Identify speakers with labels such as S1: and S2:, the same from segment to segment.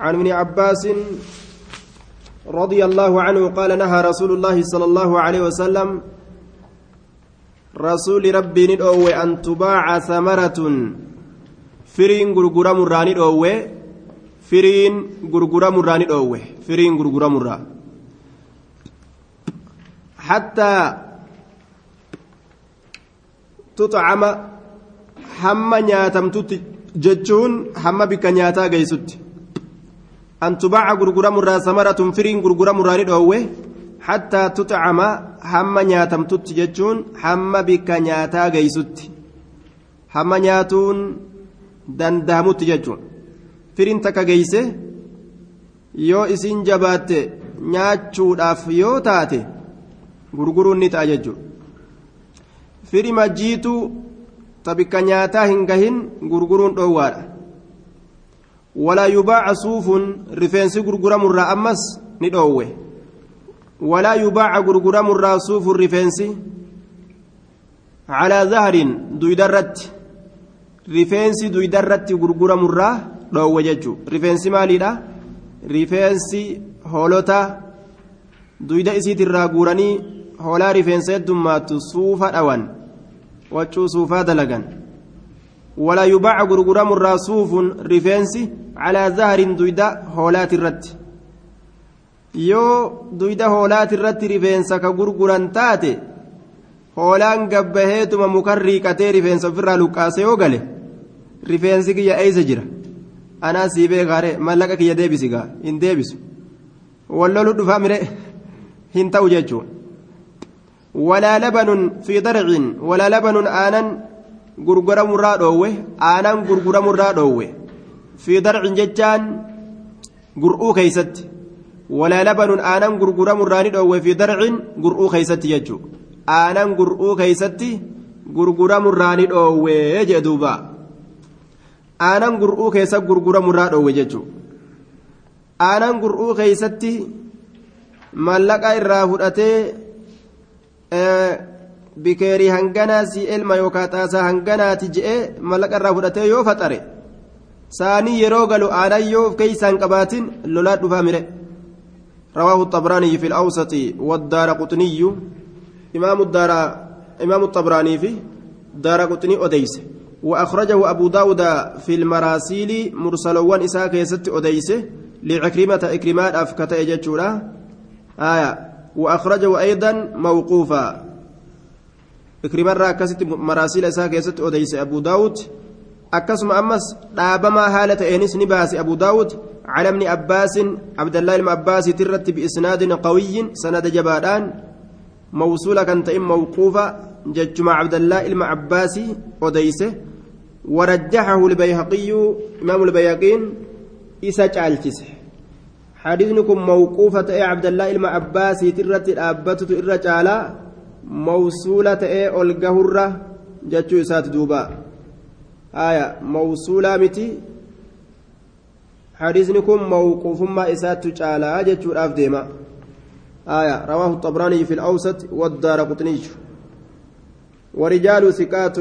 S1: عن ابن عباس رضي الله عنه قال نهى رسول الله صلى الله عليه وسلم رسول ربي ندعو أن تباع ثمرة. فرين غرغرة مراني ندعو فرين غرغرة مراني ندعو فرين غرغرة مراني حتى تطعم hamma nyaatamtutti jechuun hamma bikka nyaataa geessutti an tubaaca gurguramurraa samaratun firiin gurguramurraa ni dhoowwe hattaa tutcama hamma nyaatamtutti jechuun hamma bikka nyaataa geessutti hamma nyaatuun danda'amutti jechuun firiin takka geeyse yoo isiin jabaatte nyaachuudhaaf yoo taate gurguruun ni ta'a jechuudha firi majjiituu tabikka nyaataa hin gahin gurguruun dhoowwaadha walaa yubaaca suufun rifeensi gurguramurraa ammas ni dhoowwe. Walaa yubaaca gurguramurraa suufun rifeensi calaa zahariin duydarratti rifeensi duydarratti gurguramurraa dhoowwe jechuu. Rifeensi maaliidha? Rifeensi hoolotaa duyda isiitirraa guuranii hoolaa rifeensa heddummaattu suufa dhawan waccuu suufaa dalagan ولا يباع غرغرام الراسوف رفنسي على ظهر دويدا هولات الرت yoo duyda hoolaati irratti rifeensa ka gurguran taate hoolaan gabbaheetuma mukan riiqatee rifeensa ofirraa luqqaase yoo gale rifeensi kiyya eeysa jira anaa sii beekaare mallaqa kiyya deebisi gaa hin deebisu wallolu dhufaa mire hin ta'u jechuun walaa labanun fi darcin walaa labanun aanan gurguramurraa dhoowwe aanan gurguramurraa dhoowwe. Fi darcin jechaan gur'uu keeysatti. Walaa labanun aanan gurguramurraa ni dhoowwe fi darcin gur'uu keeysatti jechuu aanan gur'uu keeysatti gurguramurraa ni dhoowwe jee duuba. Aanan gur'uu keessa gurguramurraa dhoowwe jechuu aanan gur'uu keeysatti mallaqa irraa fudhatee bikeerii hanganaa si elma yookaan xaasaa hanganaati je'ee mallaqa irraa fudhatee yoo faxare saanii yeroo galu aanan yoo of keeysaan qabaatin lolaa dhufaa mire. رواه الطبراني في الأوسط والدار قطني إمام الدار إمام الطبراني في دار قطني أديس وأخرجه أبو داود في المراسيل مرسلوان إساك يست أديس لعكرمة إكرمات أفكت إجتشورا آية وأخرجه أيضا موقوفا إكرمة راكست مراسيل إساك يست أديس أبو داود أكسم أمس دابما هالة إنس نباس أبو داود على ابن عباس عبد الله بن عباس ترت بإسناد قوي سند جبادان موصولة كانت موقوفة ججمع عبد الله بن عباس أديسه ورجحه البيهقي إمام البيهقين إسا جالتسه حديثكم موقوفة إيه عبد الله بن عباس ترت الأبتة الرجالة موصولة إيه الجهرة جتشو إسات دوبا آية موصولة متي حديثني كن موقوف ما إسات تعالى جتشو الأفديما آية رواه الطبراني في الأوسط والدار قطني ورجال ثقات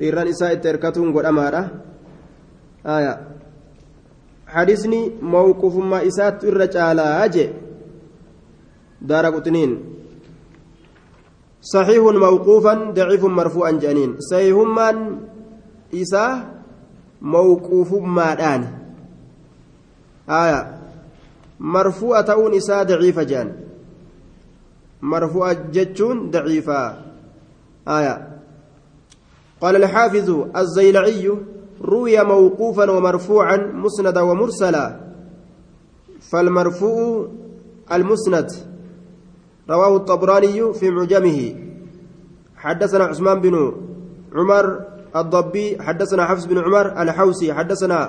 S1: إيران إساء تركتهم قد أمارة آية حديثني موقوف ما إسات أجي دار قطنين صحيح موقوفا ضعيف مرفوعا جانين صحيح من إساء موقوف ما داني آية. مرفوعة تؤون إساء ضعيفة جان. مرفوعة جتشون ضعيفة. آية. قال الحافظ الزيلعي روي موقوفا ومرفوعا مسندا ومرسلا. فالمرفوع المسند. رواه الطبراني في معجمه. حدثنا عثمان بن عمر الضبي حدثنا حفص بن عمر الحوسي حدثنا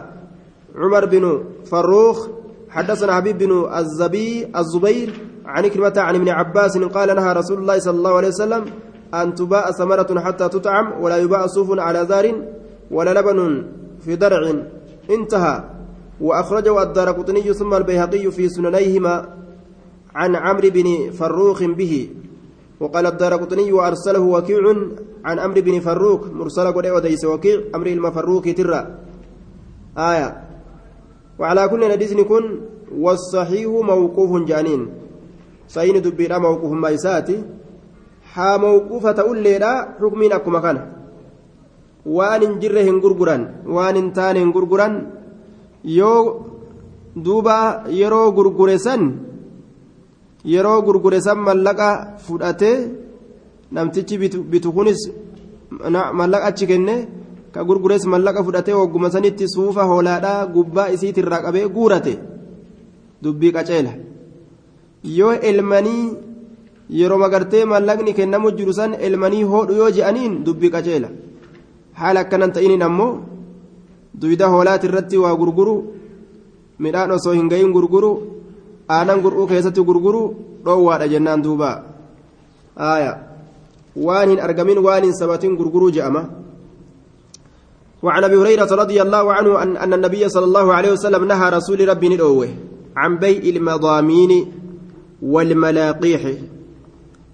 S1: عمر بن فروخ حدثنا حبيب بن الزبي الزبير عن كلمة عن ابن عباس قال نهى رسول الله صلى الله عليه وسلم أن تباع ثمرة حتى تطعم ولا يباع صوف على ذار ولا لبن في درع. انتهى. وأخرجه الدار ثم البيهقي في سننيهما عن عمرو بن فروخ به. وقال الدار قطني وأرسله وكيع عن عمرو بن فروخ مرسل قد وديس وكيع أمر المفروخ ترى. آية. وعلى كل حديث كن والصحيح موقوف جانين. صحيح دبيرا موقوف ما يساتي. haa mawquufa ta'ulleedha xukmiin akkuma kana waan hin jirre hin gurguran waan hin taane hin gurguran yeroo gurgure san mallaqa fudhatee namtichi bitu kunis mallaqa achi kenne ka gurgures mallaqa fudhatee hogguma sanitti suufa hoolaadhaa gubbaa isiitirraa qabee guurate. Dubbii qaceela. Yoo elmanii yeroo magartee mallaqni kennamu jiru san elmanii hoodhu yoo je'aniin dubbii qaceela. Haala akkanan ta'iniin ammoo duyda hoolaati irratti waa gurguru midhaan osoo hin gahin gurguru aanan gur'uu keessatti gurguru dhoowwaadha jennaan duuba. Aaya. Waan hin argamin waan hin sabatin gurguruu je'ama. وعن أبي هريرة رضي الله عنه ان أن النبي صلى الله عليه وسلم نهى رسول ربي ندوه عن بيع المضامين والملاقيح.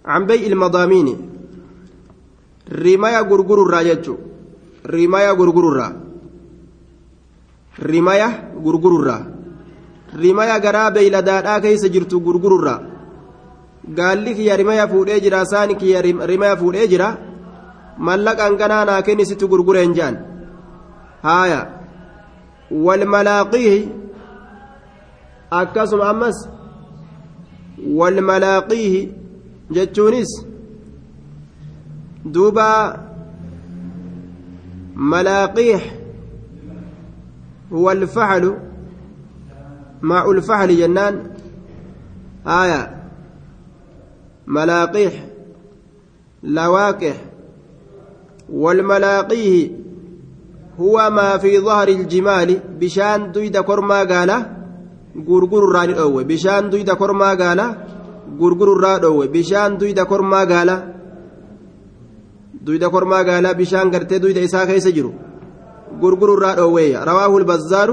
S1: عن بيع المضامين. رمايا غرغر الراجو رمايا غرغر الرا رمايا غرغر الرا غرا بيلدادا كيس جرتو غرغر الرا gaalli kiyya rimaya fuudhee jira saani kiyya rimaya fuudhee jira mallaqaan ganaa naa kenni sitti gurgureen jaan haaya walmalaaqiihi akkasuma ammas walmalaaqiihi jechuunis duuba malaaqiih huwa maacu lfaxli jennaan haaya ملاقيح لواقح والملاقيه هو ما في ظهر الجمال. بشان دويدا كرما قالا غرغر راني أوي بشان دويدا كرما قالا غرغر راد أوي بشان دويدا كرما قالا دويدا كرما قالا بشان قرتي دويدا إساء كيس جرو غرغر راد أوي رواه البزار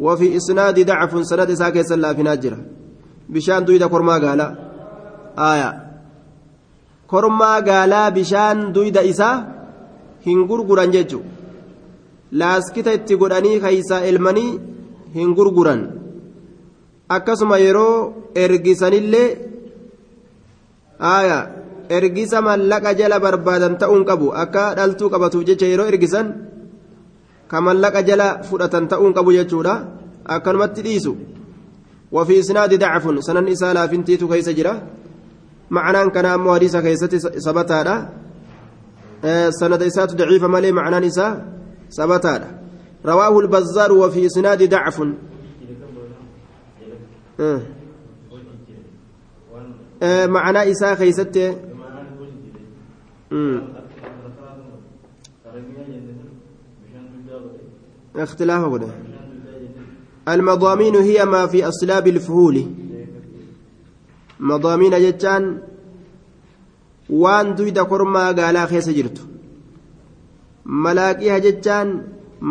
S1: وفي إسناد ضعف سند إساء كيس الله في ناجرة بشان دويدا كرما قالا آية gaalaa bishaan duyda isaa hin gurguran jechuun laaskita itti godhanii keeysaa elmanii hin gurguran akkasuma yeroo ergisanillee aya ergisa mallaqa jala barbaadan ta'uun qabu akka dhaltuu qabatuuf jecha yeroo ergisan ka mallaqa jala fudhatan ta'uun qabu jechuudha. Akkanumatti dhiisu. وفي إسناد ضعف سنن إسالا فنتيتو كيس جرا معنى كان أمو حديث كيست سبتا سند إسات ضعيف مالي معنى نساء سبتا رواه البزار وفي إسناد ضعف معنى إساء كيست اختلاف قد المضامين هي ما في أصلاب الفهول مضامين جتان waan duyda kormaa gaalaa keessa jirtu malaaqiha jechaan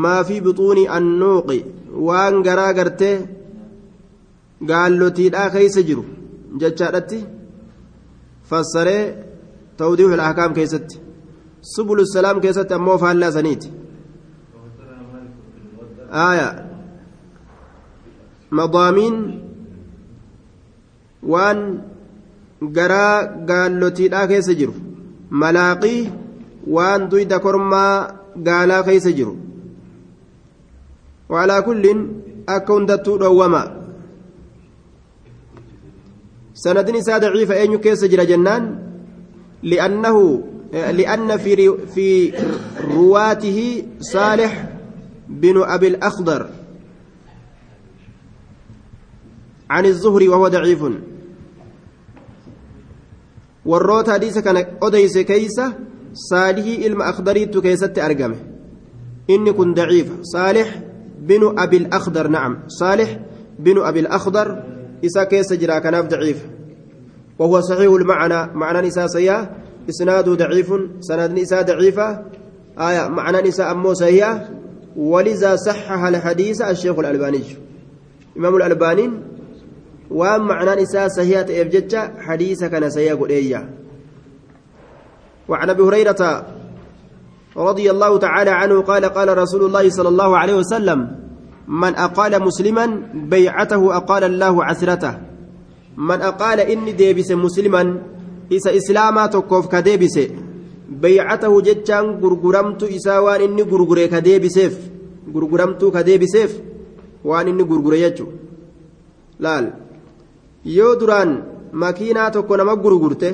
S1: maa fi buxuuni annuuqi waan garaa gartee gaallotiidhaa keessa jiru jechaadhatti fassaree tawdiihu ahkaam keessatti subulu salaam keessatti ammoo faallaa saniiti waan garaa gaallotiidhaa keessa jiru malaaqii waan duyda kormaa gaalaa keessa jiru waalaa kulliin akka hundattuu dhoowwama sanadin isaa daciifa eenyu keessa jira jennaan li'annahu لأن في في رواته صالح بن أبي الأخضر عن الزهري وهو ضعيف hadiisa kana odeyse keeysa saalihii ilma akdariittu keessatti argame inni kun daciifa saalix binu abil akdar nacam saalix binu abil akdar isa keessa jira kanaaf daciifa وهو صحيح المعنى معنى نساء سيئة إسناده ضعيف سند نساء ضعيفة آية معنى نساء أمو سيئة ولذا صحح الحديث الشيخ الألباني. إمام الألباني macnaan isaa sahiyaa ta'eef jecha hadiisa kana sahiyaa godheeyya وعن أبي هريرة رضي الله تعالى عنه قال قال رسول الله صلى الله عليه وسلم من أقال مسلما بيعته أقال الله عسرته. من أقال إني ديبس مسلما إسا إسلاما تكوف bay'atahu jechaan gurguramtu isaa waan inni gurgure ka deebiseef. Gurguramtu ka deebiseef waan inni gurgure jechuudha laal. Yoo duraan makiinaa tokko nama gurgurte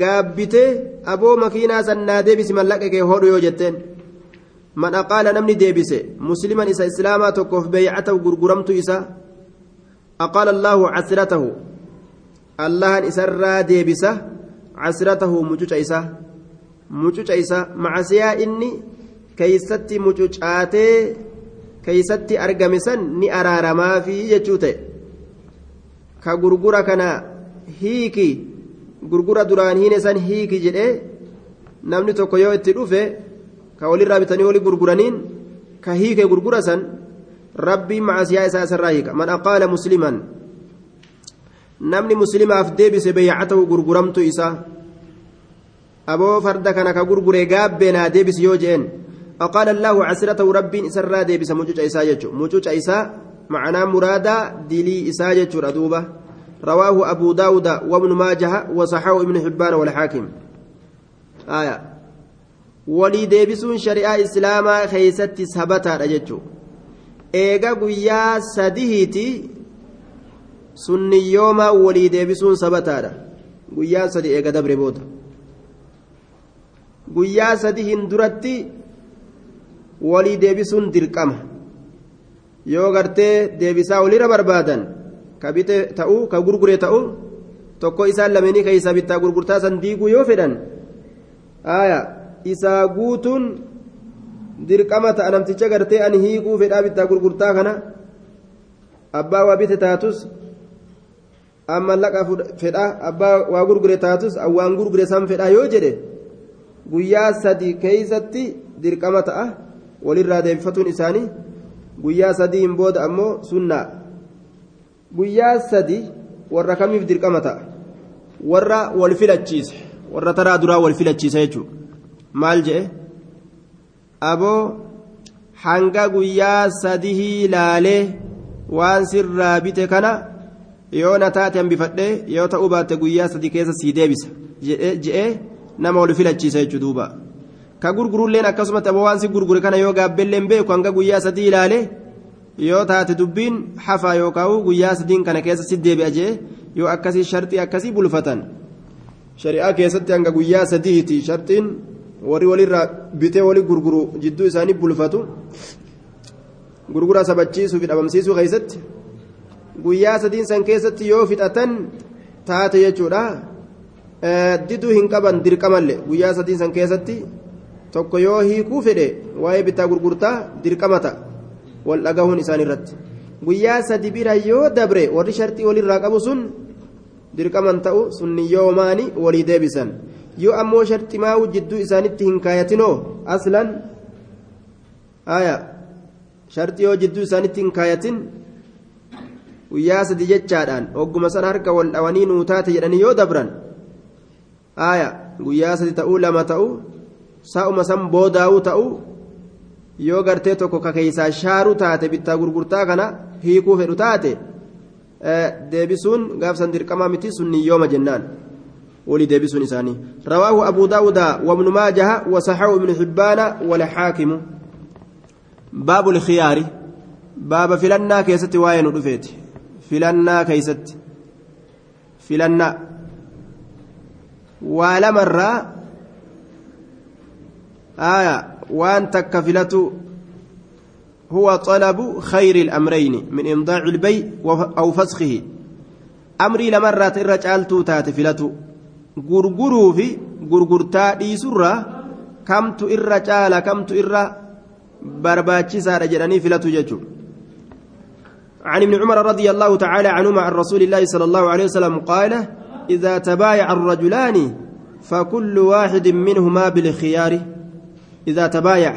S1: gaabbitee aboo makiinaa sannaa deebisi mallaqa kee hodhu yoo jetteen. Man aqaala namni deebise musliman isa islaamaa tokkoof bay'atahu gurguramtu isaa aqaala allaahu casratahu. Allahan isarraa deebisa casratahu mucuca isaa mucuca isa macasiyaa inni keeysatti mucucaatee keeysatti argame san ni araaramaafi jechuu ta'e. Ka gurgura kana hiiki gurgura duraan hiine san hiiki jedhee namni tokko yoo itti dhufe ka walirraa bitanii walii gurguraniin ka hiike gurgura san rabbiin macasiyaa isaa isarraa hiika. Man aqaala musliman namni muslimaaf deebise beeycatahu gurguramtu isaa aboo farda kana ka gurgure gaabbee naa deebisi yoo je'en أقال الله عسرته ربي إسرى ديبس مجوج إساء جتشو مجوج إساء معنى مرادا دلي إساء جتشو ردوبة. رواه أبو داود وابن ماجه وصححه ابن حبان والحاكم. آية. ولي ديبسون شريعة إسلاما خيست سبتا جتشو إيغا قويا سديهتي sunni yooma walii deebisuun sabataadha guyyaa sadi eega dabre booda guyyaa sadi hin duratti walii deebisuun dirqama. Yoo gartee deebisaa walirra barbaadan ka bite ta'uu ka gurgure ta'uu tokko isaan lameenii keeysa bittaa gurgurtaa san diiguu yoo fedhan isaa guutuun dirqama ta'a namticha gartee ani hiikuu fedhaa bittaa gurgurtaa kana abbaa waa bite taatus amma laqa fedhaa abbaa waa gurgure taatus waan gurgure san fedhaa yoo jedhe guyyaa sadi keeysatti dirqama ta'a. Walirraa deebifatuun isaanii guyyaa sadiin booda ammoo sunnaa. Guyyaa sadi warra kamiif dirqama ta'a? Warra wal filachiise. Warra taraa duraa wal filachiise jechuudha. Maal jedhe aboo hanga guyyaa sadihii laalee waan sirraa bite kana yoo na taate hambifadhee yoo ta'uu baatte guyyaa sadii keessa sii deebisa. Jedhee nama wal filachiise jechuudha duuba. ka gurgurulleen akkasumatti aboo waan si gurgure kana yoo gaabbeelleen beeku hanga guyyaa sadii ilaale yoo taate dubbiin hafaa yookaan guyyaa sadiin kana keessa si deebi'a jee yoo akkasii shartii akkasii bulfatan. Shari'aa keessatti hanga guyyaa sadiiti. Shartiin warri walirraa bitee walii gurguru jidduu isaanii bulfatu. Gurgura sabachiisuu fi dhabamsiisuu keessatti guyyaa sadiin san keessatti yoo fixatan taate jechuudha diduu hin qaban dirqamallee guyyaa sadiin san keessatti. tokko yoo hiikuu fedhe waa'ee bittaa gurgurtaa dirqama ta'a. Wal dhagahuun isaan irratti. Guyyaa sadi bira yoo dabre warri shartii walirraa qabu sun dirqaman ta'u sunni yoomaani walii deebisan. Yoo ammoo sharximaa'u jidduu isaanitti hin kaayatinoo aslan aya sharxii yoo jidduu isaanitti hin kaayatin guyyaa sadi jechaadhaan ogguma san harka wal dhawanii nuu taate jedhanii yoo dabran aya guyyaa sadi ta'uu lama ta'uu sa'uma san boodaa'uu ta'u yoo gartee tokko ka keeysaa shaaruu taate bittaa gurgurtaa kana hiikuu fedhu taate deebisuun gaafsan dirqamaa miti sunni yooma jennaan ولي ديبسون إساني رواه أبو داود وابن ماجه وصححه ابن حبان والحاكم باب الخيار باب فلنا كيست واين رفيت فلنا كيست فلنا ولمرة آية وأن تكفلته هو طلب خير الأمرين من إمضاع البيع أو فسخه أمري لمرة الرجال تات فلته غرغروا في غرغرتا ديسرا كمت الرجال كمت الر برباتشيسا رجلني فلته ججو عن ابن عمر رضي الله تعالى عنهما عن رسول الله صلى الله عليه وسلم قال إذا تبايع الرجلان فكل واحد منهما بالخيار. إذا تبايع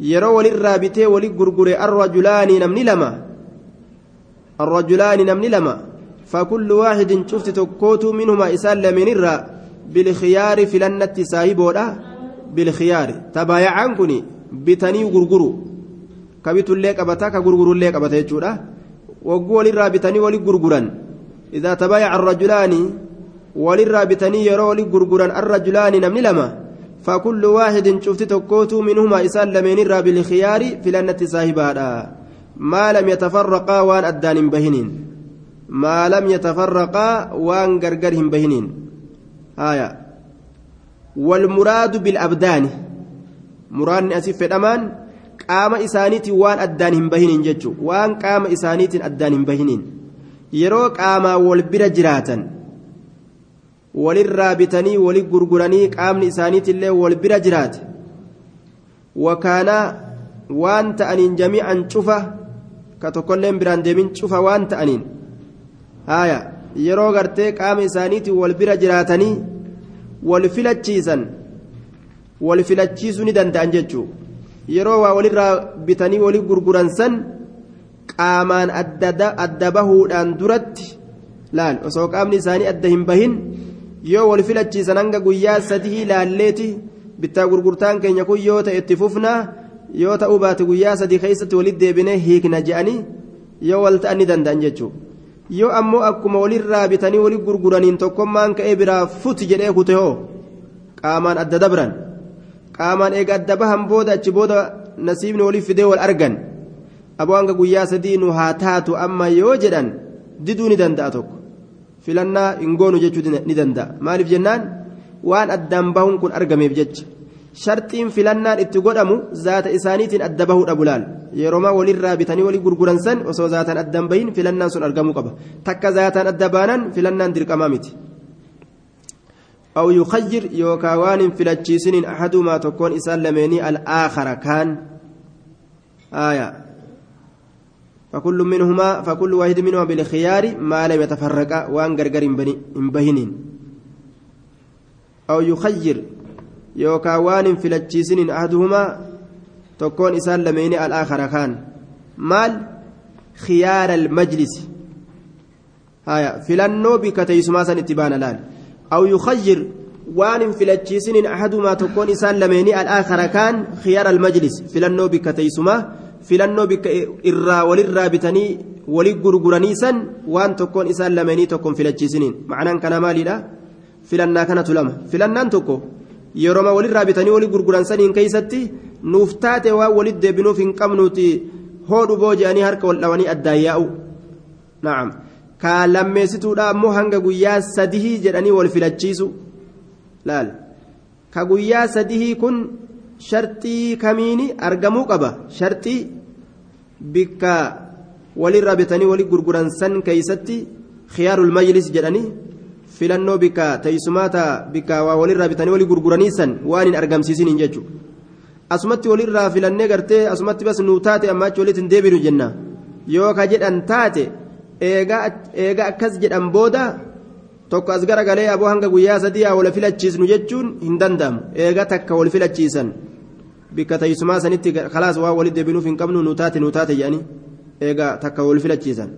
S1: يرو وللرابطة وللغرغر الرجلان نمني لما. الرجلان نمني لما. فكل واحد شفت تكوت منهما إسال لمن الرا بالخيار في لنة صاحبه بالخيار. تبايع عنكني بتني غرغرو ka bitullee qabata ka gurgurullee qabata jechuudha wagguu walirraa bitanii wali gurguran idaa walirraa bitanii yeroo wali gurguran arrajulaani namni lama فكل واحد شفت تكوتو منهما إسان لمن الرا بالخيار في لنة صاحبها ما لم يتفرقا وان أدان بهنين ما لم يتفرقا وان غرغرهم بهنين آية والمراد بالأبدان مراد أسف الأمان addaan hin bahiniin jechuun waan qaama isaaniitiin addaan hin bahiniin yeroo qaamaa wal bira jiraatan walirraa bitanii wali gurguranii qaamni isaaniitillee wal bira jiraate wakaanaa waan ta'aniin jamii'an cufa ka tokkolleen biraan deemin cufa waan ta'aniin haaya yeroo gartee qaama isaaniitiin wal bira jiraatanii wal filachiisan wal filachiisuu ni danda'an jechuudha. yeroo waa walirraa bitanii walii gurguran san qaamaan adda bahuudhaan duratti laal osoo qaamni isaanii adda hin bahin yoo wal filachiisan hanga guyyaa sadii laalleeti bittaa gurgurtaan keenya kun yoo ta'e itti fufnaa yoo ta'uu baate guyyaa sadii keessatti walitti deebinee hiikna je'anii yoo wal ta'an ni danda'an jechuudha yoo ammoo akkuma walirraa bitanii walii gurguraniin tokkommaan ka'ee biraa futi jedhee kute hoo? Qaamaan adda dabran. qaamaan eega adda bahan booda achi booda nasiibni waliif fidee wal argan. Aboo hanga guyyaa sadii nu haa taatu amma yoo jedhan diduu ni danda'a tokko filannaa hin goonu jechuu ni danda'a maaliif jennaan waan addaan bahuun kun argameef jecha sharxiin filannaan itti godhamu zaata isaaniitiin adda bahuu dhabu laal yeroomaa walirraa bitanii walii gurguran san osoo zaataan addaan bahin filannaan sun argamuu qaba takka zaataan adda baanan filannaan dirqamaa miti. أو يخير يوكاوان فلتشيسن أحدهما تكون لميني الآخر كان آية فكل منهما فكل واحد منهما بالخيار ما لم يتفرق. وان غرغر بهنين أو يخير. يوكاوان فلتشيسن أحدهما تكون إسان لميني الآخر كان. مال؟ خيار المجلس. آية فلنو بك تيسما سن اتبان لال أو يخير. وان فلتشيسن أحدهما تكون إسان لميني الآخر كان خيار المجلس. فلنو بك فلنو بك إرا وللرا بتني ولي غرغرانيسا وان تكون إسان لميني تكون فلتشيسنين معنى كان مالي لا فلنا كانت لما فلنان تكو yeroma walirraa bitanii walii gurguran saniin keeysatti nuuf taate waan walit deebinuuf hin qabnuuti hoodhu boo je'anii harka wal dhawanii addaan yaa'u na'am kaa lammeessituudha ammoo hanga guyyaa sadihii jedhanii wal filachiisu laal ka guyyaa sadihii kun sharxii kamiini argamuu qaba sharxii bikka walirraa bitanii walii gurguran san keeysatti khiyaarul majlis jedhanii filannoo bikka teessumaata bikka waa walirraa bitanii walii gurguranii san waan hin argamsiisiniin jechuudha asumatti walirraa filannee gartee asumatti bas nuu taate amma achi walitti hin deebinu jenna yoo ka jedhan taate eega akkas jedhan booda tokko as garagalee aboo hanga guyyaa sadii haa wal filachiisnu jechuun hin danda'amu eega takka wal filachiisan bikka teessumaa sanitti kalaas waa walitti deebinuuf hin qabnu nuu taate nuu taate jedhanii eega takka wal filachiisan.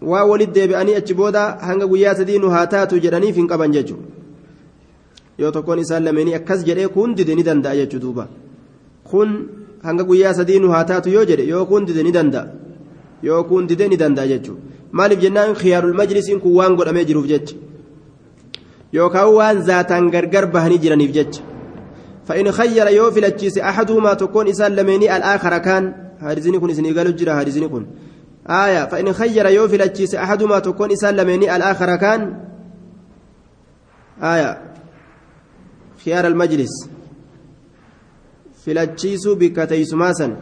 S1: waa walit deebi'anii achi booda hanga guyyaa sadii nu haa taatu jedhaniif hin qaban jechuudha yoo tokkoon isaan lameenii akkas jedhee kun dide ni danda'a jechuudha duuba kun hanga guyyaa sadii nu haa taatu yoo jedhe yoo kun dide ni danda'a yoo kun dide ni danda'a jechuudha maaliif jennaan khiyaarul majlisiin kun waan godhamee jiruuf jecha yookaan waan zaataan gargar bahanii jiraniif jecha fa'in khayyara yoo filachiise ahaduhumaa tokkoon isaan lameenii al'aakara kaan hadiisni kun isinii galu jira hadiisni kun. آية فإن خير يوفي لتشيس أحدهما تكون إسان لميني الآخر كان. آية خيار المجلس. في لتشيس بكتيس ماسا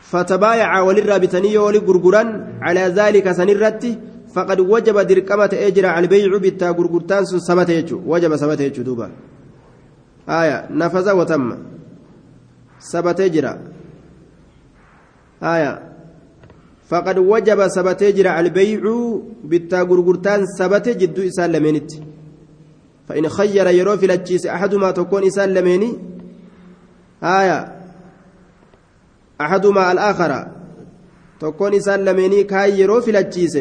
S1: فتبايع وللرابطني ولقرقران على ذلك سنرت فقد وجب دركمة أجر على البيع بالتا قرقرتان سبت يجو وجب سبت يجو دوبا. آية نفذ وتم سبت يجرى آية فقد وجب سبت جرى البيع بالتا غرغرتان سبت جدو إسان فإن خير يرو في لتشيس أحدما تكون إسان لمني آية أحدما الآخر تكون إسان لمني كاي يرو في لتشيس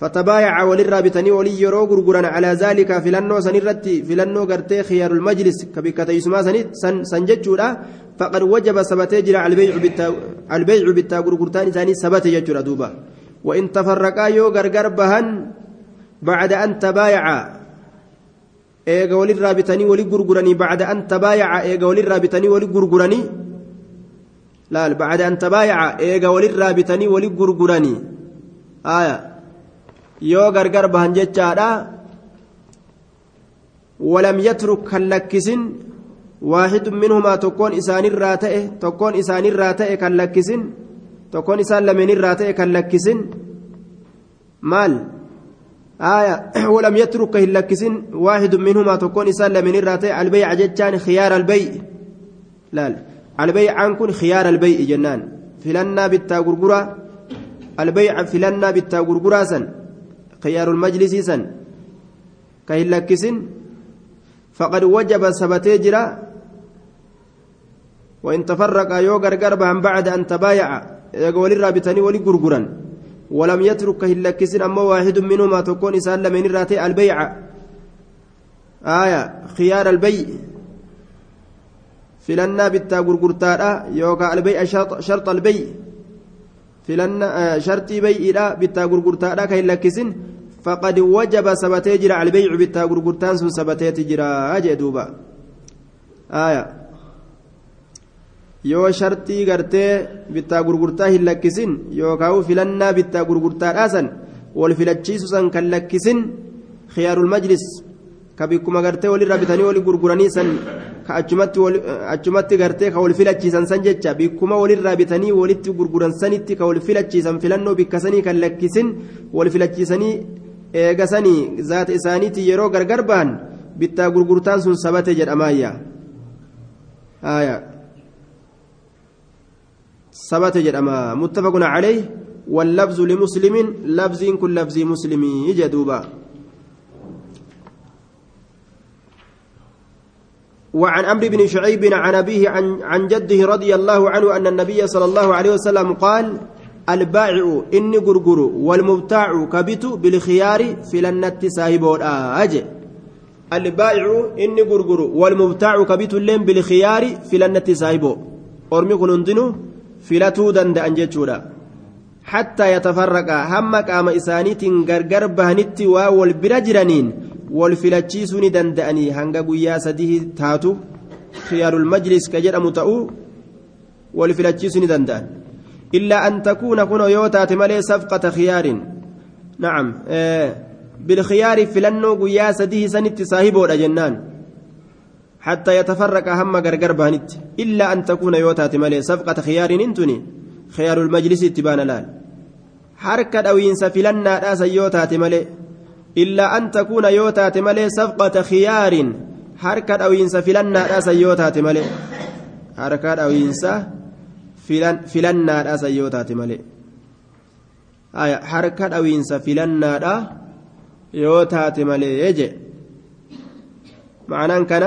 S1: فتبايع وللرابطني ولي يرو غرغران على ذلك فلنو سنرتي فلنو غرتي خيار المجلس كبكة يسمى سن سنججودا فقد وجب سبت يجرى البيع بالتا البيع بالتا غرغرتان ثاني سبت يجرى دوبا. وإن تفرقا يو غرغر بهن بعد أن تبايعا eega walirraa bitanii wali gurguranii bacda an tabaayaca eega walirraa bitanii wali gurguranii laal bacda an tabaayaca eega walirraa bitanii wali gurguranii aya yoo gargar bahan jechaadha walam yatruk kan lakkisin waaxidun minhumaa tokkoon isaanirraa ta'e tokkoon isaanirraa ta'e kan lakkisin tokkoon isaan lameenirraa ta'e kan lakkisin maal آية ولم يترك كهلكسين واحد منهما تكون إنسان لمن الراتي البيع جتان خيار البيع لا البيع عنكن خيار البيع جنان فلنا بالتا غرغرة البيع فلنا بالتا غرغرة سن خيار المجلس سن. كهلكسين فقد وجب سبتي جرا. وإن تفرق يو غرغر بعد أن تبايع. يقول الرابطني ولي غرغرا ولم يترك كهلكسن أما واحد منهما تكون إنسان لمن الراتي البيع. آية خيار البيع. فلنا بالتا غرغرتا يوكا البيع شرط, شرط البيع. فلنا آه شرطي بيع بالتا غرغرتا كهلكسن فقد وجب سبتي جرى البيع بالتا غرغرتان سن سبتي جرى أجي دوبا آية yoo shartii gartee bittaa gurgurtaa hin lakkisin yookaan filannaa bittaa gurgurtaadhaasan wal filachiisu san kan lakkisin khiyaarul majlis ka bikkuma gartee walirraa bitanii wali gurguranii san ka achumatti gartee ka wal filachiisan san jecha bikkuma walirraa bitanii walitti gurguran sanitti ka wal filachiisan filannoo bikka sanii kan lakkisin wal filachiisanii eegasanii zaata isaaniitti yeroo gargar bahan bittaa gurgurtaan sun sabate jedhamaayya. ثبت جدما متفق عليه واللفظ لمسلم لفظ كل لفظ مسلم جدوبا وعن عمرو بن شعيب عن أبيه عن, عن جده رضي الله عنه أن النبي صلى الله عليه وسلم قال والمبتاع كبت بالخيار في لنت صاحب أجي البائع إني غرغر والمبتاع كبت اللين بالخيار في لنت صاحبه أرمي كنندنو filatuu danda'an jechuudha hattaa yatafarraqa hamma qaama isaaniitiin gargar bahanitti waa wal bira jiraniin wal filachiisuu ni danda'anii hanga guyyaa sadii taatu khiyaarul majlis ka jedhamu ta'uu wal filachiisuu ni danda'an illaa an takuuna kuno yoo taate malee safqata khiyaarin nacam bilkhiyaari filannoo guyyaa sadii sanitti saahiboodha jennaan حتى يتفرق هم غرغر بانت. إلا أن تكون يوتات مالي صفقة خيار انتني خيار المجلس اتبان لال. حركة أو ينسفلنا راس يوتات مالي إلا أن تكون يوتات مالي صفقة خيار. حركة أو ينسفلنا راس يوتات مالي حركة أو ينسى فلنا راس يوتات مالي آية حركة أو ينسفلنا را يوتات مالي يجي معناه كان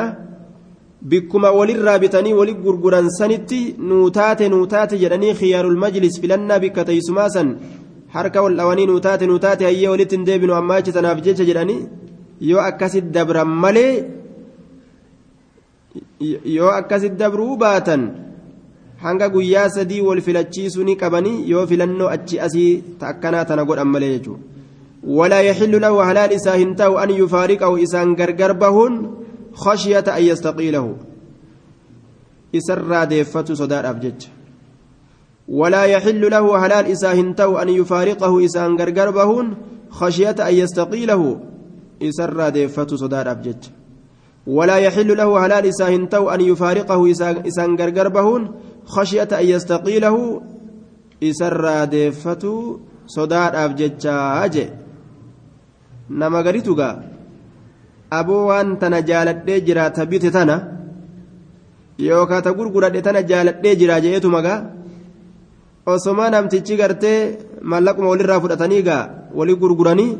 S1: bikkuma walirraa bitanii wali gurguran sanitti nuutaate nuutaate jedhanii khiyaarul majlis filannaa bikka teessumaa san harka wal dhawanii nuutaate nuutaate hayyee walitti hin deebinu ammaa achi tanaaf jecha jedhanii yoo akkasit dabran malee yoo akkasit dabruu baatan hanga guyyaa sadii wal filachiisuu ni qabanii yoo filannoo achi asii akkanaa tana godhan malee jechuudha lahu halaal isaa hin ta'u an yufaariqahu isaan gargar bahuun خشية أن يستقيله إسر ديفة صدار أبجج ولا يحل له هلال إساهن تو أن يفارقه إسان غرغر بهون خشية أن يستقيله إسر ديفة صدار أبجج ولا يحل له هلال إساهن تو أن يفارقه إسان غرغر بهون خشية أن يستقيله إسر ديفة صدار أبجج أجي نما غريتوغا tana jaaladhee jira ta bite tana yookaan ta gurguradhe tana jaaladhee jira jeetu magaa osoma namtichi gartee mallaquma walirraa fudhatanii gaa walii gurguranii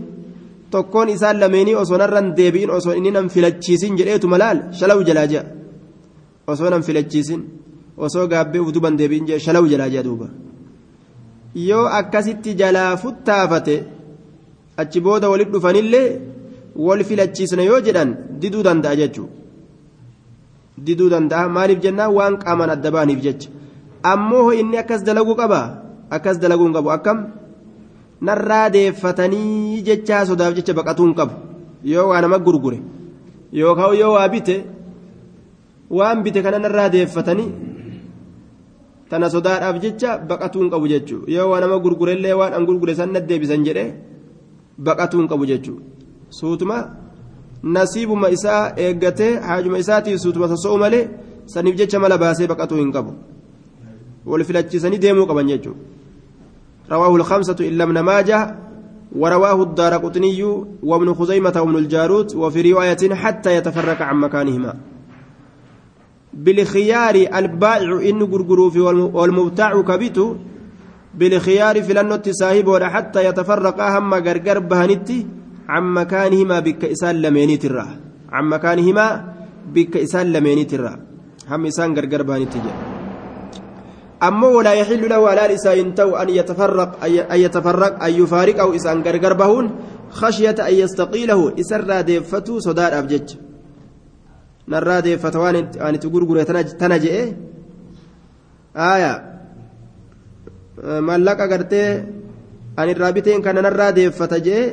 S1: tokkoon isaan lameenii osoo narraan deebi'in osoo inni nam filachiisin jedheetu malaal shalaw jalaa ji'a osoo nam filachiisin osoo gaabbee utuban deebi'in jee shalaw jalaa ji'a duuba. Yoo akkasitti jalaa futtaafate achi booda walit dhufanillee wal filachiisna yoo jedhan diduu danda'a jechuudha diduu danda'a maaliif jennaan waan qaamaan adda baaniif jecha. Ammoo inni akkas dalaguu qaba? Akkas dalaguu hin qabu akkam? Narraa deeffatanii jechaa sodaaf jecha baqatuu hin qabu. Yoo waa nama gurgure yookaan yoo waa bite waan bite kana narraa deeffatanii tana sodaadhaaf jecha baqatuu hin qabu jechuudha yoo waa nama gurgurellee waan an gurgure san deebisan jedhee baqatuu hin qabu jechuudha suutuma nasiibuma isaa eeggatee haajuma isaatiif suutuma sosso'u malee saniif jecha mala baasee baqatuu hin qabu wal filachiisanii deemuu qaban jechuudha رواه الخمسة إلا ابن ماجه ورواه الدار قطني وابن خزيمة وابن الجارود وفي رواية حتى يتفرق عن مكانهما بالخيار البائع إن غرغرو في والمبتاع كبيتو بالخيار في لنوت صاحب ولا حتى يتفرق هم غرغر بهنتي عن مكانهما بك إسان لميني ترى. عن مكانهما بك إسان لميني ترى. هم إسان غرغر بهنتي أما ولا يحل له على لسان تو أن يتفرق أن يتفرق أن يفارق أو إسان غرغر بهون خشية أن يستقيله إسر ديفتو صدار أبجج narraa deeffata waan ani itti gurgure tana je'e aaya mallaqa gartee ani irraa biteen kana narraa deeffata je'e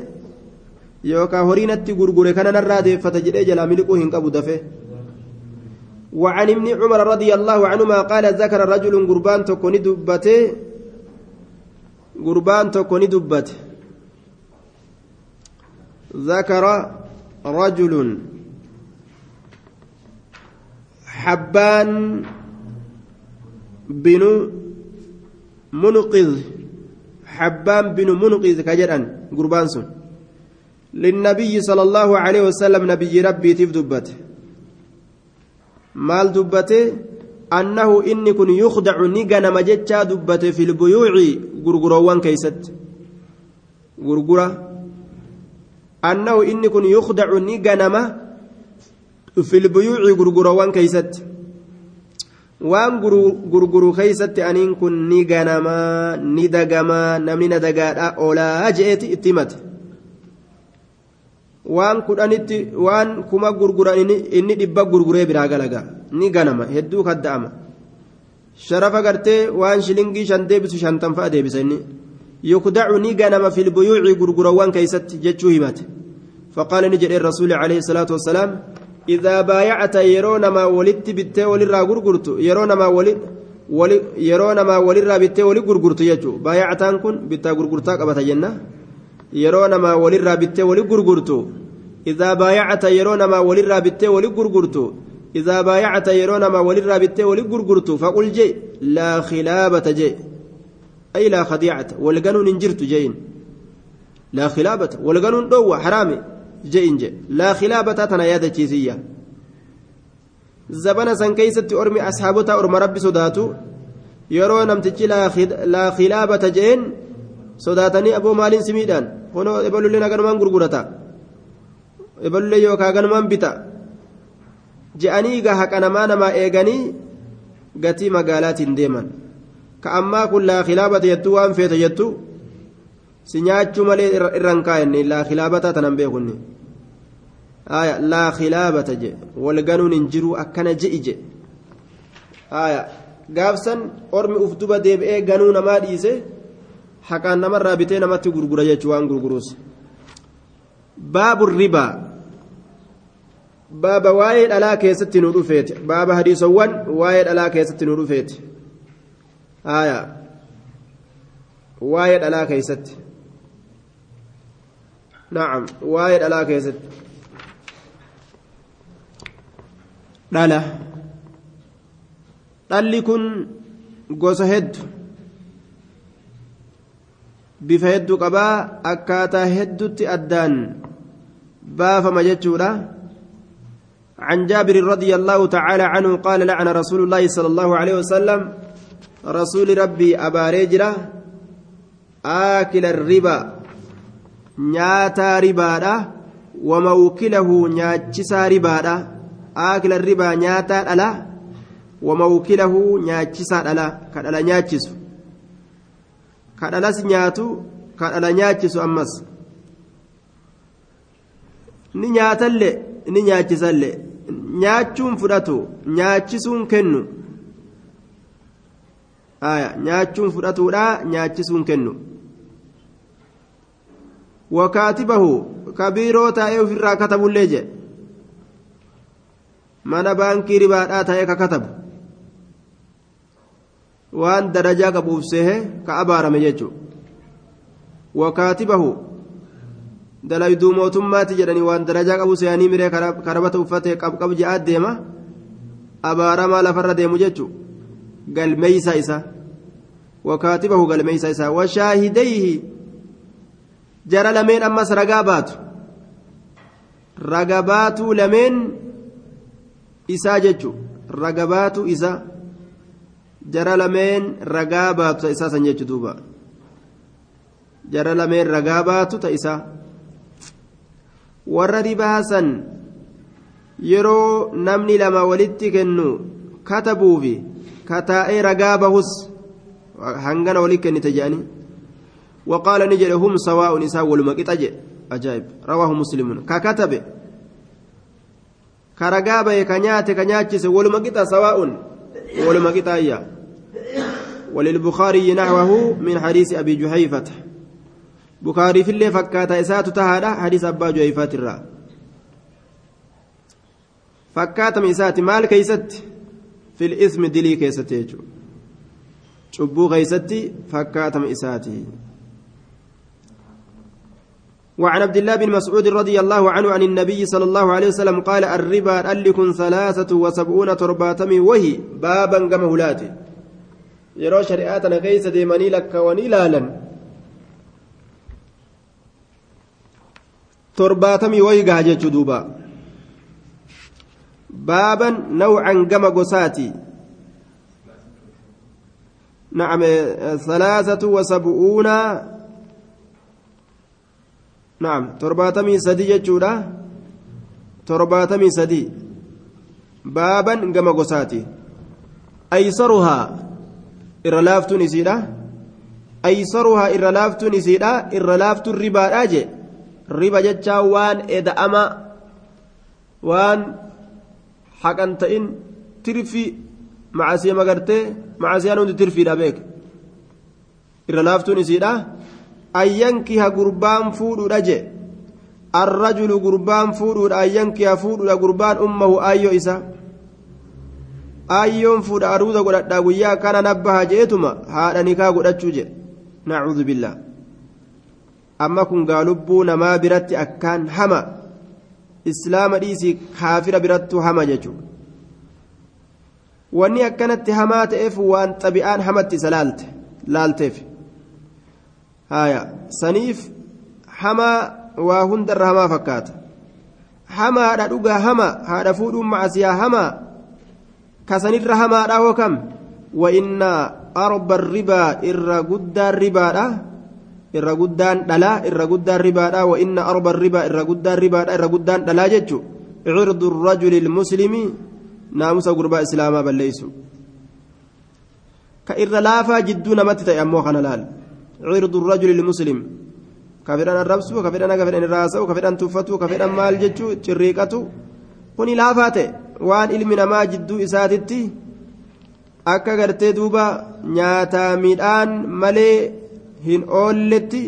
S1: yookaan horii natti gurgure kana narraa deeffata jedhee jalaa miliquu hin qabu dafee وعن ابن عمر رضي الله عنهما قال ذكر رجل قربان تكوني دبته قربان تكوني دبته ذكر رجل حبان بن منقذ حبان بن منقذ كجران قربان سن. للنبي صلى الله عليه وسلم نبي ربي تف دبته. مال دبته؟ أنه إني كن يخدع نيغانا مجتشا دبته في البيوع غرغروان كيست. غرغرة. أنه إني كن يخدع نيغانا البيوع غرغروان كيست waan gurguru keeysatti aniin kun ni ganamaa ni dagamaa namni na dagaadha olaa je'eeti itti himate waan kudhanitti waan kuma gurguran inni dhibba gurguree biraa galagaa ni ganama hedduu kadda'ama sharafa gartee waan shilingii shan deebisu shantan fa'a deebisa inni yukdacu ni ganama filbuyuuci gurgurawwan keeysatti jechuu himate فقال نجد الرسول عليه الصلاة والسلام إذا بايعت يرون ما ولدت بتة وللرا غرغرت يرون ما ولد ولي يرون ما وللرا بتة ولي غرغرت يجو. بايعتان كن بتا غرغرتا قبت جنة. يرون ما وللرا بتة ولي غرغرت إذا بايعت يرون ما وللرا بتة ولي غرغرت إذا بايعت يرون ما وللرا بتة ولي غرغرت فقل جي لا خلابة جي. أي لا خديعة. والقانون انجرت جين. لا خلابة. والقانون دو حرامي. لا خلابة تنا يادا تشيسية زبنا سن كيست أرمي أصحابتا أرمى ربي صداتو يرو نمتجي لا خلابة جئن. صداتني أبو مالين سميدان. هنا إبلو لنا غنمان غرغرتا إبلو لي يوكا غنمان بتا جئني غا نما نما إيغاني غتي مقالات ديما كأما كل لا خلابة يتو وان فيت يتو. Si nyaachuu malee irraan kaa'enne laa khilaabata tanan beekunni aya laa khilaabata je walganuun hin jiru akkana je'i je aya gaafsan ormi uf duba deebi'ee ganuu namaa dhiise haqaan namarraa bitee namatti gurgura jechuu waan gurguruus. Baabu ribaa baaba waa'ee dhalaa keessatti nu dhufeeti. Baaba hadiisowwan waa'ee dhalaa keessatti nu dhufeeti. Aya waa'ee dhalaa keessatti نعم. وايد على كيست دالا دالي كن gosa hedduu bifa hedduu qabaa akkaataa heddutti addaan baafama jechuudha عن جابر رضي الله تعالى عنه قال لعن رسول الله صلى الله عليه وسلم رسول ربي أبا رجرة آكل الربا. Nyaataa ribaadha wamawkilahu nyaachisaa ribaadha aakila ribaa nyaataa dhala wamawkilahu nyaachisaa dhala ka dhala nyaachisu ka dhalas nyaatu ka dhala nyaachisu ammas ni nyaatallee ni nyaachisallee nyaachuun fudhatu nyaachisuun kennu nyaachuun fudhatuudha nyaachisuun kennu wakaatibahu kabiiroo taa'ee ofirraa katabullee jedhe mana baankii ribaadhaa taa'ee ka katabu waan darajaa qabuuf sehe ka abaarame jechuudha wakaatibahu dalayduu mootummaatti jedhanii waan darajaa qabu seeyanii miree karabata uffatee qabqab je'aa deema abaaramaa lafarra deemu jechuudha galmeeysa isa wakaatibahu galmeeysa isaa washaahidayhi jara lameen ammas ragaa baatu raga baatuu lameen isaa jechuudha raga baatu isa jara lameen ragaa baatu ta isaa san jechu duuba jara lameen ragaa baatu ta warra ribaa yeroo namni lama walitti kennu katabuufi kataa'ee ragaa bahus hangana walitti kennite jedhanii وقال نجد هم سواء نساء ولمقيت أجائب رواه مسلم. ككتب. كرقابة كنيات كنياتشس ولمقيت سواء. ولمقيت أيا. وللبخاري نحوه من حديث أبي جحيفة بخاري في اللي فكاتا إسات تهادا. حديث أبا جحيفة الرا. فكاتا إسات مال كيست. في الإثم دلي كيست يجو. cubbuu keeysatti fakkaatama isaati وعن عبد الله بن مسعود رضي الله عنه عن النبي صلى الله عليه وسلم قال الربا ألكن ثلاثة وسبعون ترباتمي وهي بابا كما هلاتي yeroo shari'aatana keeysa deemanii lakkawanii ilaalan torbaatamii wayi gaha jechuu duuba baaban nawcan gosaati نعم ثلاثة وسبعون نعم ترباتمي سدي جتشورا ترباتمي سدي بابا كما قساتي أيسرها irra laaftuun isiidha aysaruhaa irra laaftuun isiidha irra laaftuun ribaadha je riba jechaa waan eda'ama waan haqan ta'in tirfi macasiya magartee macasiyaan hundi tirfiidha beek irra laaftuun isiidha ayyankiha gurbaan fuudhuudha je arrajulu gurbaan fuudhuudha ayyankiha fuudhuudha gurbaan ummahu ayyoo isa ayyoon fuudha aruuza godhadhaa guyyaa kana nabbaha jeetuma haadha nikaa godhachuu jedhe nacuudhu billaa amma kun gaalubbuu namaa biratti akkaan hama islaama dhiisii kaafira birattu hama jechuudha wanni akkanatti hamaa ta'eef waan xabi'aan hamatti isa laalte laalteef saniif hamaa waa hundarra hamaa fakkaata. Hamaadha dhugaa hama haadha fuudhuun macasiyaa hamaa kasanirra hamaadha hookam وإن أرب الربا إر قدان ربا إر قدان دلا إر قدان ربا وإن أرب الربا إر قدان ربا إر قدان دلا جتشو عرض الرجل المسلم ناموس قربا إسلاما بل ليسوا كإر لافا جدو نمت تأمو خنلال عرض الرجل المسلم كفران الربس كفران كفران الراس كفران تفتو كفران مال جتشو تشريكتو كوني لافاته waan ilmi namaa jidduu isaatitti akka gartee duuba nyaataa midhaan malee hin oolletti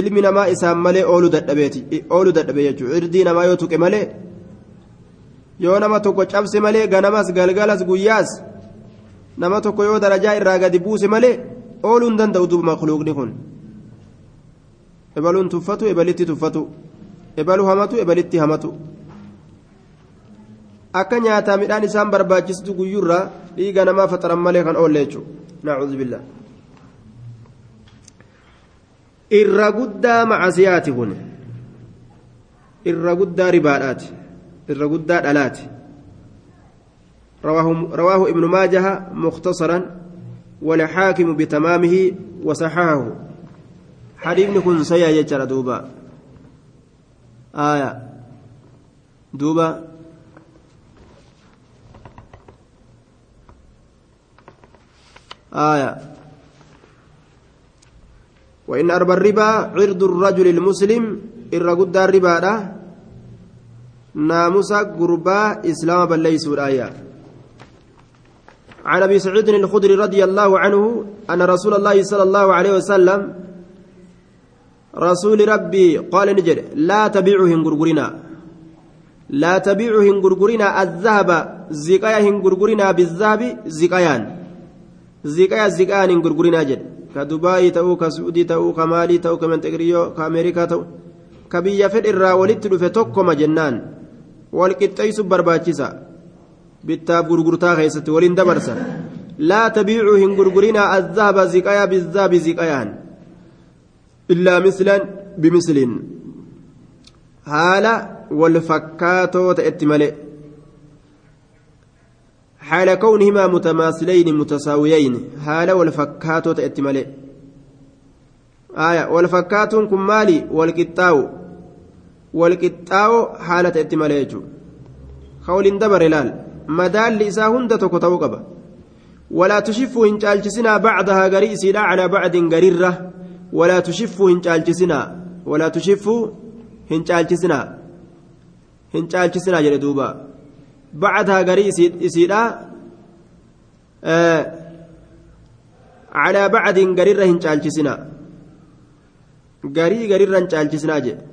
S1: ilmi namaa isaan malee ooluu dadhabeeti ooluu dadhabe jechuudha irdii namaa yoo tuqe malee yoo nama tokko cabse malee ganamas galgalas guyyaas nama tokko yoo darajaa irraa gadi buuse malee Ooluu hin danda'u duuba makluuqni kun ebaluun tuffatu ebalitti tuffatu ebaluu hamatu ebalitti hamatu. akka nyaataa midhaan isaan barbaachistu guyyurraa dhiiga namaa faxaran malee kan oolle jechuudha nacuudhu billaa irra guddaa macasiyaati kun irra guddaa ribaadhaati irra guddaa dhalaati رواه ابن ماجه مختصرا والحاكم بتمامه وصححه. حديث كن سيا يجرى دوبا. آية. دوبا. آية. وإن أربى الربا عرض الرجل المسلم irra guddaan ribaadha naamusa gurbaa islaama balleeysuudhaayya عن أبي سعيد الخدري رضي الله عنه أن رسول الله صلى الله عليه وسلم رسول ربي قال نجد لا تبيعوا هنغرغرنا. لا تبيعوا هنغرغرنا الذهب زكايا هنغرغرنا بالذهب زكايان. زكايا زكايان هنغرغرنا جد. كدبي تأو كسعودي تأو كمالي تأو كمنتقريو كأمريكا تأو كبيا فد الرا ولت دفة توكما جنان والقطيس برباچيسا bittaaf gurgurtaa keessatti waliin dabarsan laa tabiicuu hin gurgurinaa azzaaba ziqayaa bizzaabi ziqayaan illaa mislan bimislin haala wal fakkaatoo ta'etti malee حال كونهما متماثلين متساويين حال والفكاتو تأتي ملئ آية والفكاتون كم مالي والكتاو والكتاو حالة تأتي ملئ خول دبر لال hunda tokko ta'uu qaba walaa tushifuu hin caalchisinaa bacdahaa garii isiidha calaa bacdin garirra walaa tushifuu hin caalchisinaa walaa tushifuu hin caalchisinaa hin caalchisinaa jedhe duuba bacdahaa garii isiidha calaa bacdin garirra hin caalchisinaa garii garirra hin caalchisinaa jedhe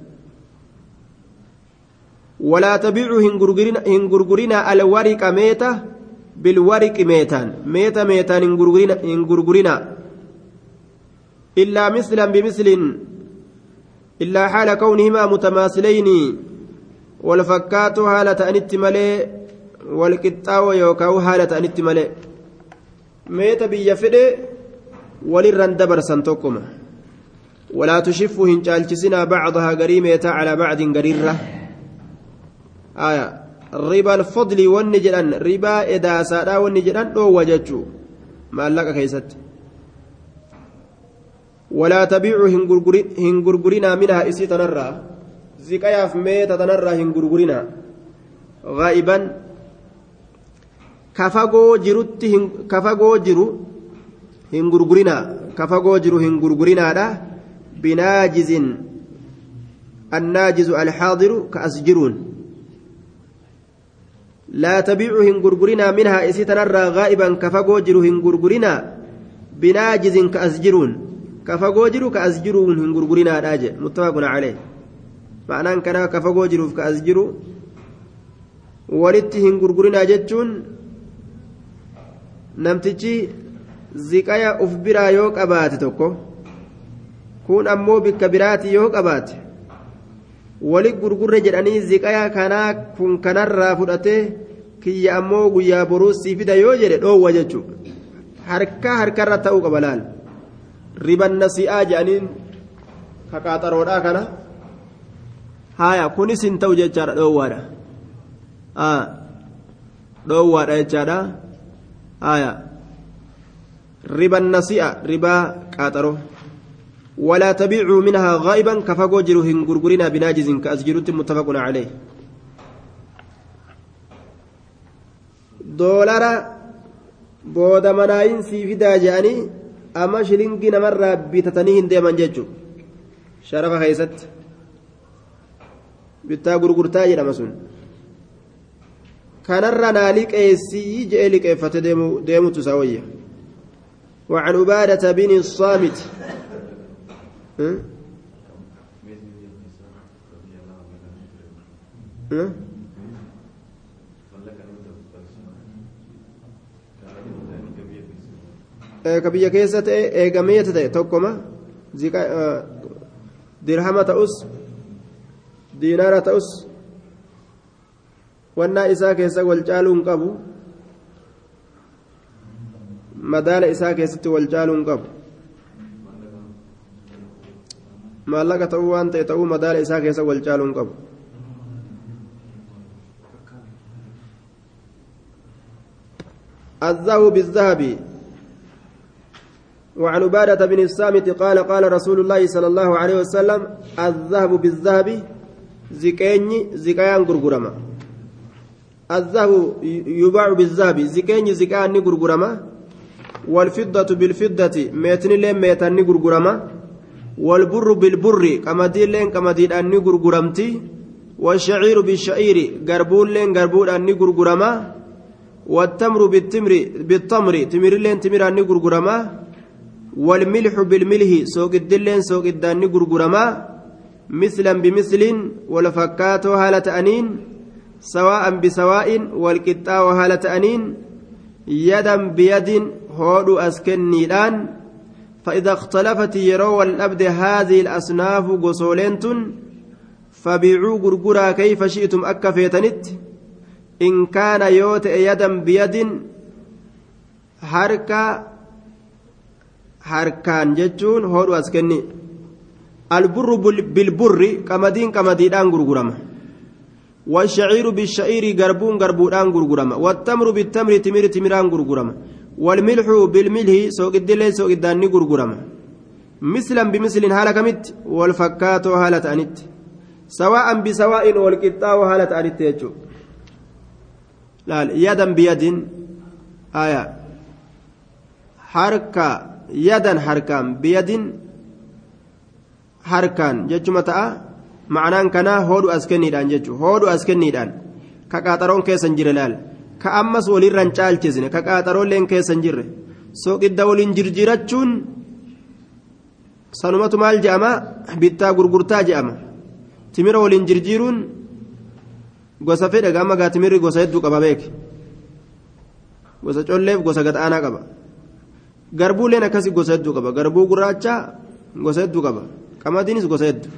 S1: ولا تبيعوا هنغرغرنا الورق ميتا بالورق ميتان. ميتا ميتان هنغرغرنا إلا مثلا بمثل إلا حال كونهما متماثلين والفكات هالة أنت ملي والكتاو يوكاو هالة أنت ملي. ميتا بيفدي وللرن دبر سنتوكما. ولا تشفوا هنجالجسنا بعضها قريمة riba alfadli wanni jedhan riba edaasaadha wanni jedhan dhoowwa jechuu maallaqa keessatti. Walaa tabiicu hin gurgurinaa minhaa isii tanarraa ziqayaaf meeta tanarraa hin gurgurinaa. Gaa'iban kafagoo jirutti kafagoo jiru hin gurgurinaa kafagoo jiru hin gurgurinaadha. Binaajizin annaajizu alxaadiru ka as jiruun. لا تبيعوا هنغرغرنا منها إسيتنرى غائبا كفقو جرو هنغرغرنا بناجز كأسجرون كفقو جرو كأسجرون هنغرغرنا راجع متفق عليه. معنى كان كفقو جرو كأسجرو ولت هنغرغرنا جتون namtichi ziqaya uf biraa yoo qabaate tokko kun ammoo bikka wali gurgurre jedhanii ziqaya kanaa kun kanarraa fudhatee kiyya ammoo guyyaa boruu sii fida yoo jedhe dhoowwa jechuudha harka harkarra ta'uu qaba laal riban nasi'aa jedhaniin kakaaxaroodhaa kana haaya kunis hin ta'u jechaadha dhoowwaadha dhoowwaadha jechaadha haaya riban nasi'a ribaa qaaxaroo. ولا تبيعوا منها غائبا كفقو جرو هنغرغرنا بناجز كأسجرت متفق عليه. دولارا بودا مناين سيفدا جاني أما شلنجي نمرة بيتتني هندي من ججو شرف خيست. بتا غرغرتا جرا مسون. كانرا نالك إيسي جيلك إيفت ديمو ديمو تساوية. وعن عبادة بن الصامت أه؟ أه؟ ka biyya keessa ta'e eegameeta ta'e tokkoma dirhama ta'us diinaara ta'us wannaa isaa keessa wal caaluu hin qabu madaala isaa keessatti wal caaluu hin qabu maallaqa ta'uu waan ta'e ta'uu madaala isaa keessa wal caaluu hin qabu. الذهب بالذهب. وعن عبادة بن الصامت قال قال رسول الله صلى الله عليه وسلم الذهب بالذهب زكيني زكايان غرغرما. الذهب يباع بالذهب زكيني زكايان غرغرما. والفضة بالفضة ميتن لين ميتن غرغرما. والبر بالبر قمدي لين قمدي أني غرغرمتي والشعير بالشعير قربون لين قربون أني غرغرما والتمر بالتمر بالتمر تمر لين تمر أني غرغرما والملح بالملح سوق الدلين سوق الداني غرغرما مثلا بمثل والفكات هالة أنين. سواء بسواء والقطاع هالة أنين. يدا بيد هود أسكني الآن فإذا اختلفت يرو الأبد هذه الأصناف قصولنت فبيعوا غرغرا كيف شئتم أكفيتنت إن كان يوت يدا بيد حركة jechuun hodhu as kenni alburru bilburri qamadiin qamadiidhaan gurgurama والشعير بالشعير قربون قربودان غرغرما. والتمر بالتمر تمر تمران غرغرما. والملح بالملح سوق الدلي سوق الداني غرغرما مثلا بمثل هالة كمت والفكات هالة أنت سواء بسواء والقطاع هالة أنت يجو لا يدا بيد آية حركة yadan harkaan biyadin harkaan jechuma ta'a ma'anaan kanaa hoodhu as kenniidhaan jechuudha hoodhu as kenniidhaan ka qaaxaroon keessa hin jirre laal ka ammas walirraan caalchisne ka qaaxaroolleen keessa hin jirre sooqidda waliin jirjirachuun sanumatu maal je'ama bittaa gurgurtaa je'ama timira waliin jirjiiruun gosa fedha gama gaa timirri gosa hedduu qaba beeke gosa colleef gosa gada'aanaa qaba. garbuuleen akkasii gosa hedduu qaba garbuu gurraacha gosa hedduu qaba qamadiinis gosa hedduu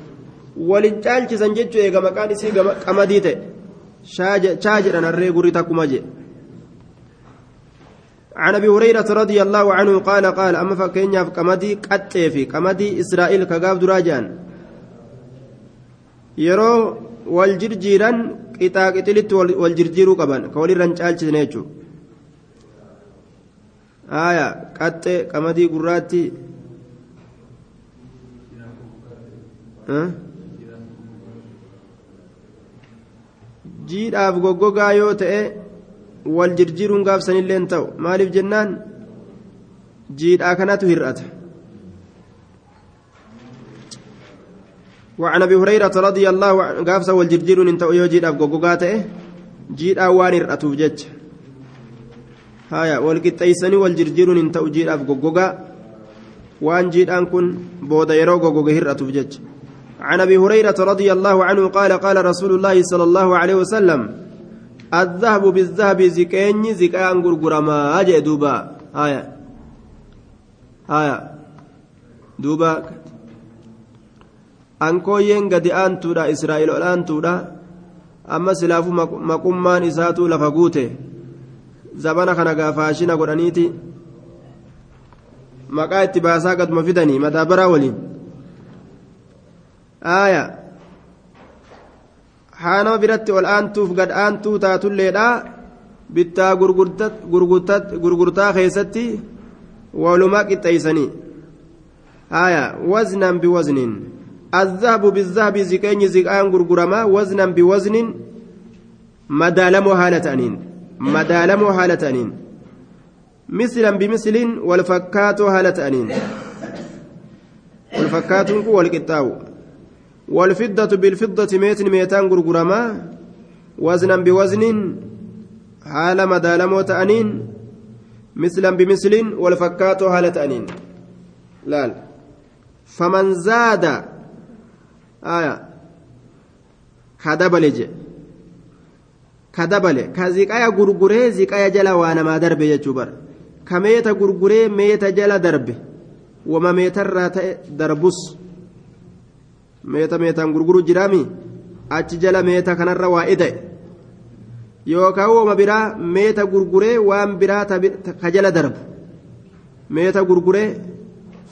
S1: waliin caalchisan jechuun eega maqaan qamadii ta'e shaa jedhan harree gurri takkuma jee عن أبي هريرة رضي الله عنه قال قال أما فكينيا في قمدي قطي في قمدي إسرائيل كغاب دراجان. يرو والجرجيران قطا قتلت والجرجيرو قبان كولي رنچالچ نيچو aya qaxxe qamadii gurraatti jiidhaaf goggogaa yoo ta'e wal jirjiiruun gaafsanillee ta'u maaliif jennaan jiidhaa kanatu hir'ata وعن ابي هريره رضي الله عنه قافص والجرجير انت يوجد اب غوغاته جيدا وان رأتوف جج jirjiiruun hin ta'u jiidhaaf goggogaa waan jiidhaan kun booda yeroo goggoge hir'atuuf jecha عن ابي هريره رضي الله عنه قال قال رسول الله صلى الله عليه وسلم الذهب بالذهب زكين زكاء غرغرما أجي دوبا آية آية دوبا ankooyyeen gadi aantuudha israa'el ol aantuudha amma silaafu maqummaan isaatu lafa guute zabana kana gaafaashina godhaniiti maqaa itti baasaa gaduma fidanii madaabaraa waliin aayaa haanama biratti ol aantuuf gad aantuu taatulleedha. Bittaa gurgurtaa keessatti walumaa qixxeeysanii aayaa waznan bi biwazniin azzahabu bizzahabii ziqeenyi ziqaan gurguramaa waznan bi biwazniin madaalamoo haala ta'aniin. Madaalamoo haala ta'aniin. Mislan bimisliin walfakkaatoo haala ta'aniin. Walfakkaatuun kun walqixxaawu والفضة بالفضة ميت ميتان غرغرما وزنا بوزن حال مدالمو تأنين مثلا بمثل والفكات حالة أنين لا فمن زاد aya ka dabale je ka dabale ka ziqaya gurguree ziqaya jala waa namaa darbe jechuu bar ka meeta gurguree meeta meeta meetaan gurguru jiraami? Achi jala meeta kanarra waa ida'e yookaan wama biraa meeta gurguree waan biraa ka jala darbu. Meeta gurguree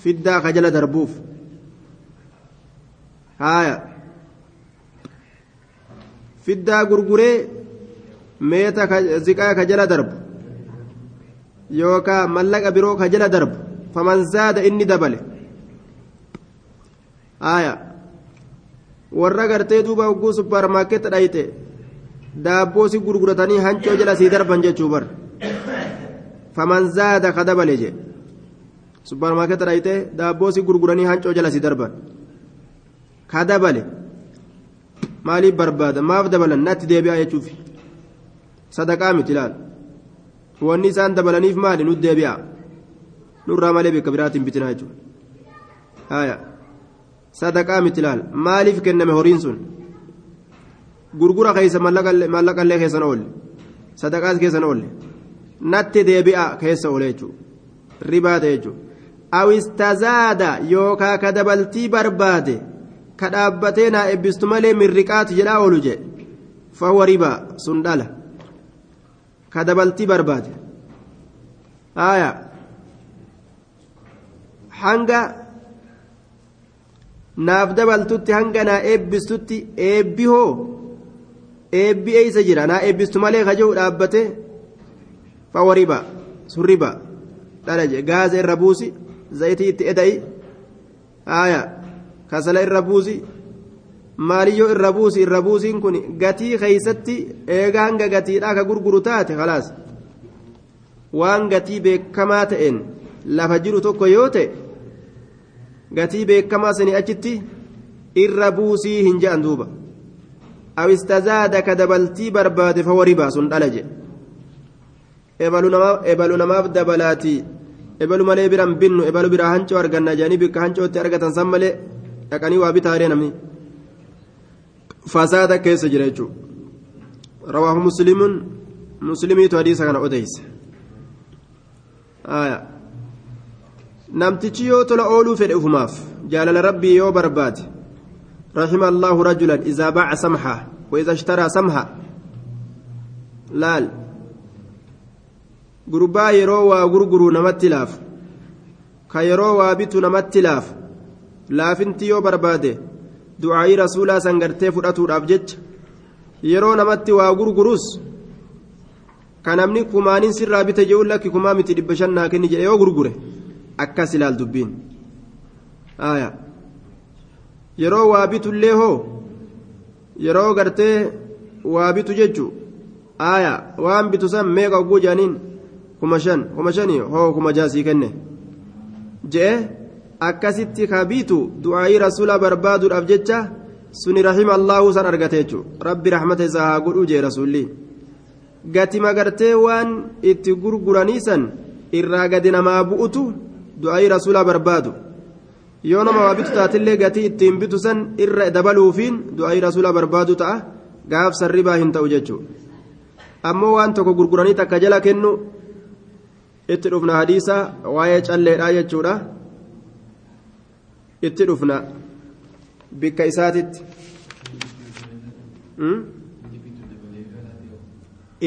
S1: fiddaa ka jala darbuuf. Haya fiddaa gurguree meeta ziqaa ka jala darbu. Yookaan mallaqa biroo ka jala darbu. Faman zaada inni dabale. Haya warra gartee duuba hogguu supparmaarkeetta dhayite daabboo si gurguratanii hancoo jala sii darban jechuu bar faman zaada ka dabale je supparmaarkeeta dhayitee daabboo si gurguranii hancoo jala si darban ka dabale maaliif barbaada maaf dabalan natti deebi'aa jechuuf sadaqaa miti ilaal wanni isaan dabalaniif maali nutti deebi'aa nurraa malee bakka biraatiin bitinaa jechuudha sadaqaa miti ilaal maaliif kenname horiin sun gurgura keessa mallaqallee keessan oolle sadaqaas keessan oolle natti deebi'a keessa oole jechuudha ribaa ta'e jechuudha awistazaada yookaan ka dabaltii barbaade ka dhaabbatee naa eebbistu malee mirriqaatu jedhaa oolu jedhe fawwa ribaa sun dhala ka dabaltii barbaade haaya hanga naaf dabaltutti hanga naa eebbistutti eebbi hoo eebbi eeysa jira naa eebbistu malee ka jiru dhaabbate fawwa ribaa sun ribaa dhala jedhe gaaza irra buusi zayitii itti eda'i haaya kasala irra buusi maaliyyoo irra buusi irra buusiin kun gatii keeysatti eega hanga gatiidhaa ka gurguru taate khalaas waan gatii beekamaa ta'een lafa jiru tokko yoo ta'e gatii beekamaa sanii achitti irra buusii hin je'an duuba aw istazaada ka dabaltii barbaade fa waribaa sun dhala jedhe ebalu namaaf dabalaatii ebalu malee biran binnu ebalu biraa hancoo arganna jedhanii bikka hancootti argatan san malee dhaqanii waa bitaaree namni fasaada keessa jira jechuudha rawaahu musliimuun musliimiitu hadiisa kana odeyse namtichi yoo tola ooluu fedhe ufumaaf jaalala rabbii yoo barbaade rahima allaahu rajulan izaa baaca samha waiza ishtaraa samha laal gurbaa yeroo waa gurguruu namatti laafu ka yeroo waa bitu namatti laafu laafinti yoo barbaade du'aayi rasuulaa san gartee fudhatuudhaaf jecha yeroo namatti waa gurguruus ka namni kumaanin sirraa bite je'uun lakki kumaa miti dhibba shannaa kenni jedhe yoo gurgure akkas ilaal dubbiin. Yeroo waa bitullee hoo? Yeroo gartee waa bitu jechuun aaya waan bitu san meeqa oguu jedhaniin? kuma shan. kuma shanii hoo kuma jaasii kenne? Je'e akkasitti ka bitu du'aayii rasuula barbaaduudhaaf jecha suni rahima allahu san argate jechuudha rabbi rahmata isaa haa godhuu jee rasuulli. Gatima gartee waan itti gurguranii san irraa gadi namaa bu'utu du'aayii rasuula barbaadu yoo nama waa bitu taatillee gatii ittiin bitu san irra dabaluufiin du'aayii rasuula barbaadu ta'a gaaf sarribaa hin ta'u jechuudha. ammoo waan tokko gurguranii takka jala kennu itti dhufna hadiisa waa'ee calleedhaa jechuudha. Itti dhufna bikka isaatitti.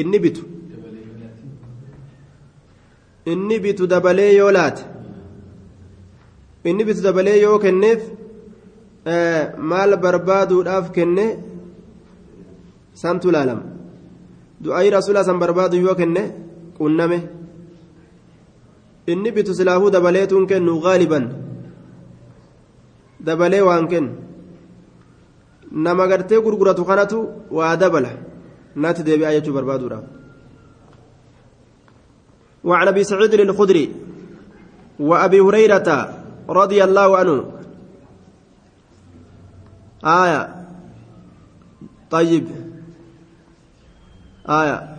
S1: Inni bitu. Inni bitu dabalee yoo laate inni bitu dabalee yoo kenneef maal barbaaduudhaaf kenne santu laalama du'aayi rasuula san barbaadu yoo kenne qunname inni bitu silaafuu dabaleetuun kennu gaaliban dabalee waan kennu nama gartee gurguratu kanatu waa dabala natti deebi'aa jechuu barbaaduudhaaf وعن ابي سعيد الخدري وابي هريره رضي الله عنه. آية. طيب. آية.